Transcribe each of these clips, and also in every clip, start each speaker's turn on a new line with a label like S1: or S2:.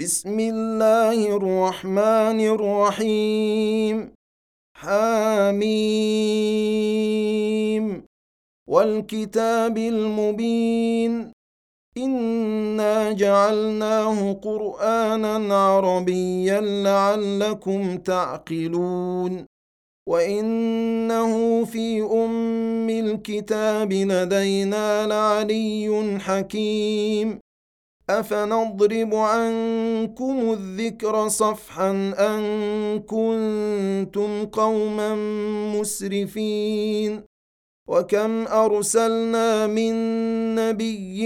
S1: بسم الله الرحمن الرحيم. حاميم والكتاب المبين. إنا جعلناه قرآنا عربيا لعلكم تعقلون. وإنه في أم الكتاب لدينا لعلي حكيم. أفنضرب عنكم الذكر صفحا أن كنتم قوما مسرفين. وكم أرسلنا من نبي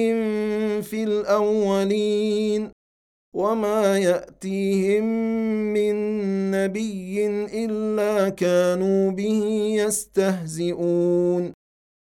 S1: في الأولين. وما يأتيهم من نبي إلا كانوا به يستهزئون.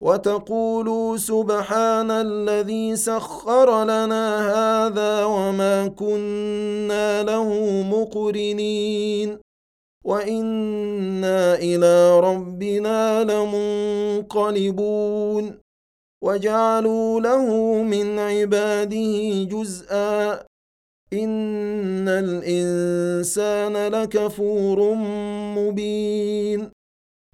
S1: وتقولوا سبحان الذي سخر لنا هذا وما كنا له مقرنين وإنا إلى ربنا لمنقلبون وجعلوا له من عباده جزءا إن الإنسان لكفور مبين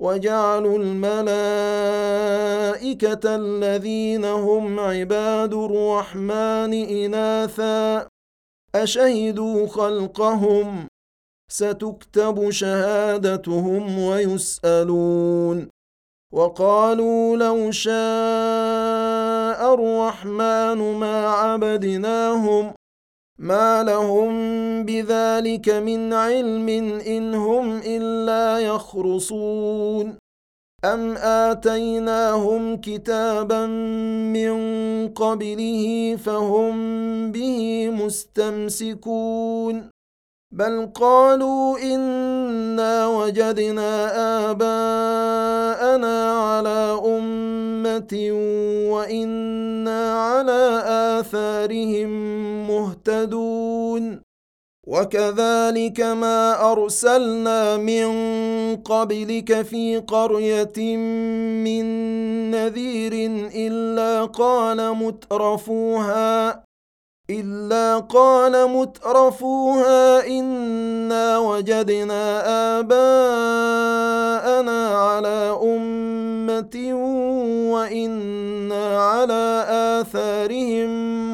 S1: وجعلوا الملائكة الذين هم عباد الرحمن إناثا. أشهدوا خلقهم؟ ستكتب شهادتهم ويسألون. وقالوا لو شاء الرحمن ما عبدناهم. ما لهم بذلك من علم ان هم الا يخرصون ام اتيناهم كتابا من قبله فهم به مستمسكون بل قالوا انا وجدنا اباءنا على امه وأنا على اثارهم مهتدون وكذلك ما أرسلنا من قبلك في قرية من نذير إلا قال مترفوها إلا قال مترفوها إنا وجدنا آباءنا على أمة وإنا على آثارهم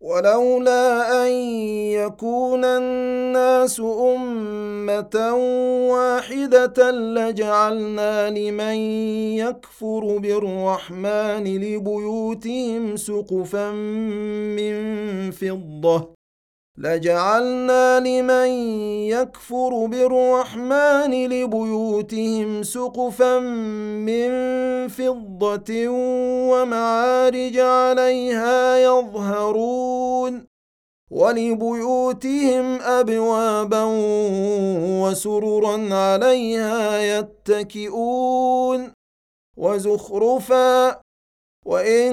S1: ولولا أن يكون الناس أمة واحدة لجعلنا لمن يكفر بالرحمن لبيوتهم سقفا من فضة. لجعلنا لمن يكفر بالرحمن لبيوتهم سقفا من فضة ومعارج عليها يظهرون ولبيوتهم ابوابا وسررا عليها يتكئون وزخرفا وإن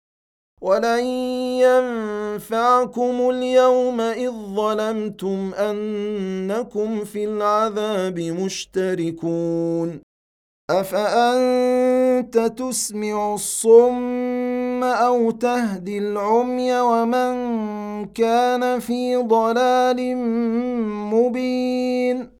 S1: ولن ينفعكم اليوم إذ ظلمتم أنكم في العذاب مشتركون. أفأنت تسمع الصم أو تهدي العمي ومن كان في ضلال مبين؟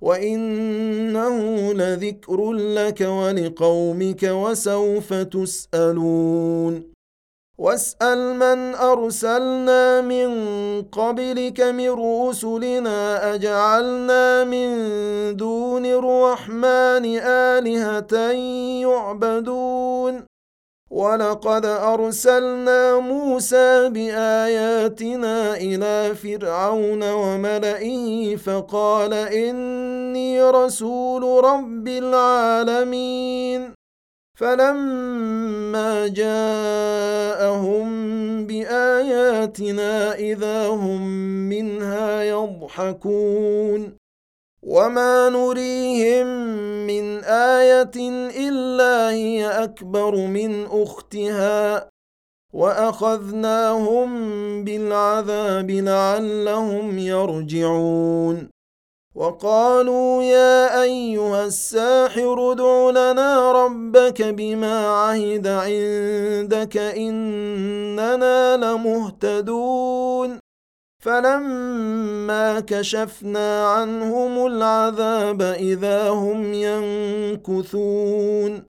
S1: وانه لذكر لك ولقومك وسوف تسالون واسال من ارسلنا من قبلك من رسلنا اجعلنا من دون الرحمن الهه يعبدون ولقد ارسلنا موسى باياتنا إلى فرعون وملئه فقال إني رسول رب العالمين. فلما جاءهم بآياتنا إذا هم منها يضحكون. وما نريهم من آية إلا هي أكبر من أختها. وأخذناهم بالعذاب لعلهم يرجعون. وقالوا يا أيها الساحر ادع لنا ربك بما عهد عندك إننا لمهتدون. فلما كشفنا عنهم العذاب إذا هم ينكثون.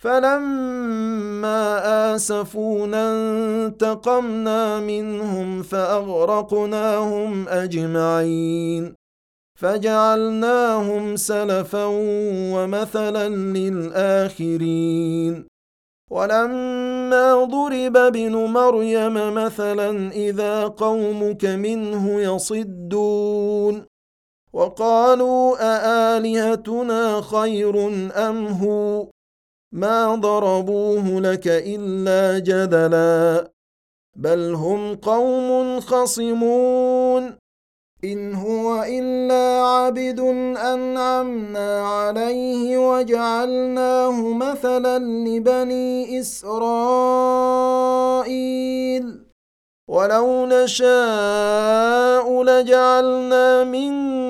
S1: فلما آسفونا انتقمنا منهم فأغرقناهم أجمعين. فجعلناهم سلفا ومثلا للآخرين. ولما ضرب ابن مريم مثلا إذا قومك منه يصدون. وقالوا أآلهتنا خير أم هو؟ ما ضربوه لك الا جدلا بل هم قوم خصمون ان هو الا عبد انعمنا عليه وجعلناه مثلا لبني اسرائيل ولو نشاء لجعلنا منكم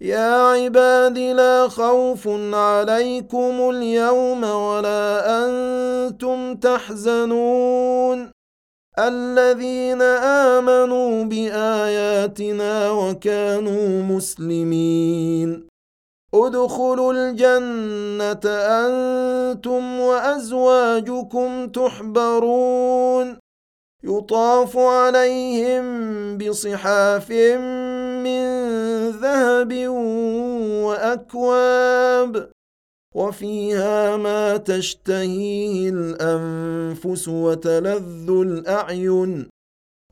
S1: يا عباد لا خوف عليكم اليوم ولا أنتم تحزنون. الذين آمنوا بآياتنا وكانوا مسلمين. ادخلوا الجنة أنتم وأزواجكم تحبرون. يطاف عليهم بصحاف من ذهب وأكواب وفيها ما تشتهيه الأنفس وتلذ الأعين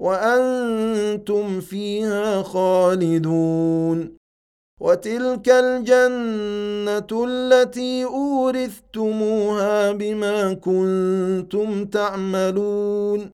S1: وأنتم فيها خالدون وتلك الجنة التي أورثتموها بما كنتم تعملون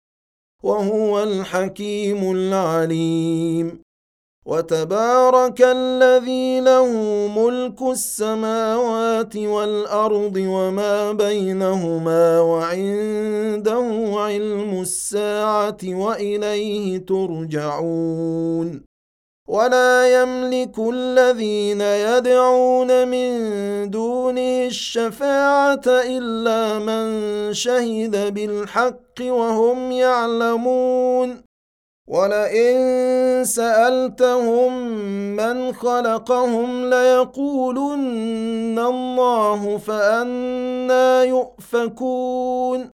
S1: وهو الحكيم العليم. وتبارك الذي له ملك السماوات والأرض وما بينهما وعنده علم الساعة وإليه ترجعون. ولا يملك الذين يدعون من دونه الشفاعة إلا من شهد بالحق وهم يعلمون. ولئن سألتهم من خلقهم ليقولن الله فأنا يؤفكون.